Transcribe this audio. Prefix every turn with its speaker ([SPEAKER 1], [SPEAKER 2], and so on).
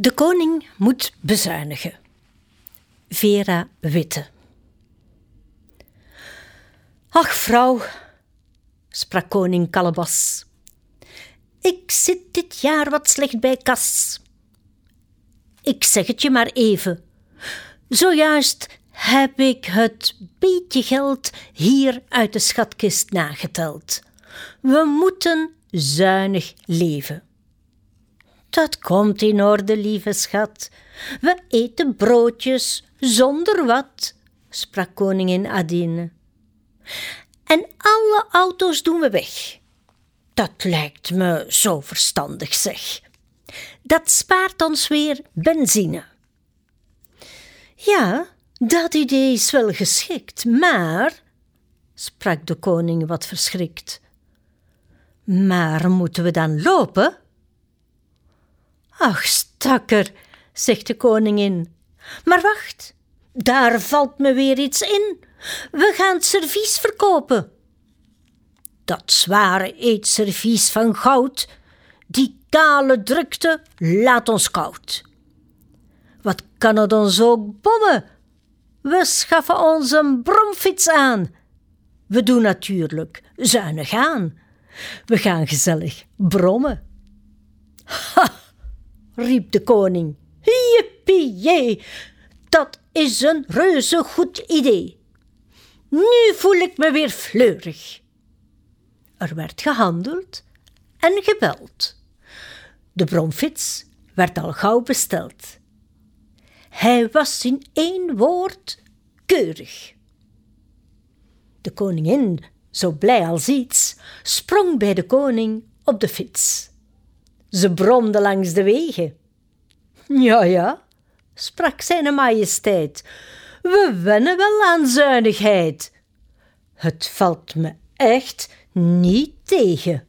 [SPEAKER 1] De koning moet bezuinigen. Vera Witte. Ach, vrouw, sprak koning Kalebas. Ik zit dit jaar wat slecht bij kas. Ik zeg het je maar even. Zojuist heb ik het beetje geld hier uit de schatkist nageteld. We moeten zuinig leven. Dat komt in orde, lieve schat. We eten broodjes zonder wat, sprak koningin Adine. En alle auto's doen we weg. Dat lijkt me zo verstandig, zeg. Dat spaart ons weer benzine. Ja, dat idee is wel geschikt, maar, sprak de koning wat verschrikt. Maar moeten we dan lopen? Ach, stakker, zegt de koningin. Maar wacht, daar valt me weer iets in. We gaan servies verkopen. Dat zware eetservies van goud, die kale drukte, laat ons koud. Wat kan het ons ook bommen? We schaffen ons een bromfiets aan. We doen natuurlijk zuinig aan. We gaan gezellig brommen. Ha! Riep de koning. Jippie, dat is een reuze goed idee. Nu voel ik me weer fleurig. Er werd gehandeld en gebeld. De bromfiets werd al gauw besteld. Hij was in één woord keurig. De koningin, zo blij als iets, sprong bij de koning op de fiets. Ze bromde langs de wegen. Ja, ja, sprak zijn majesteit, we wennen wel aan zuinigheid. Het valt me echt niet tegen.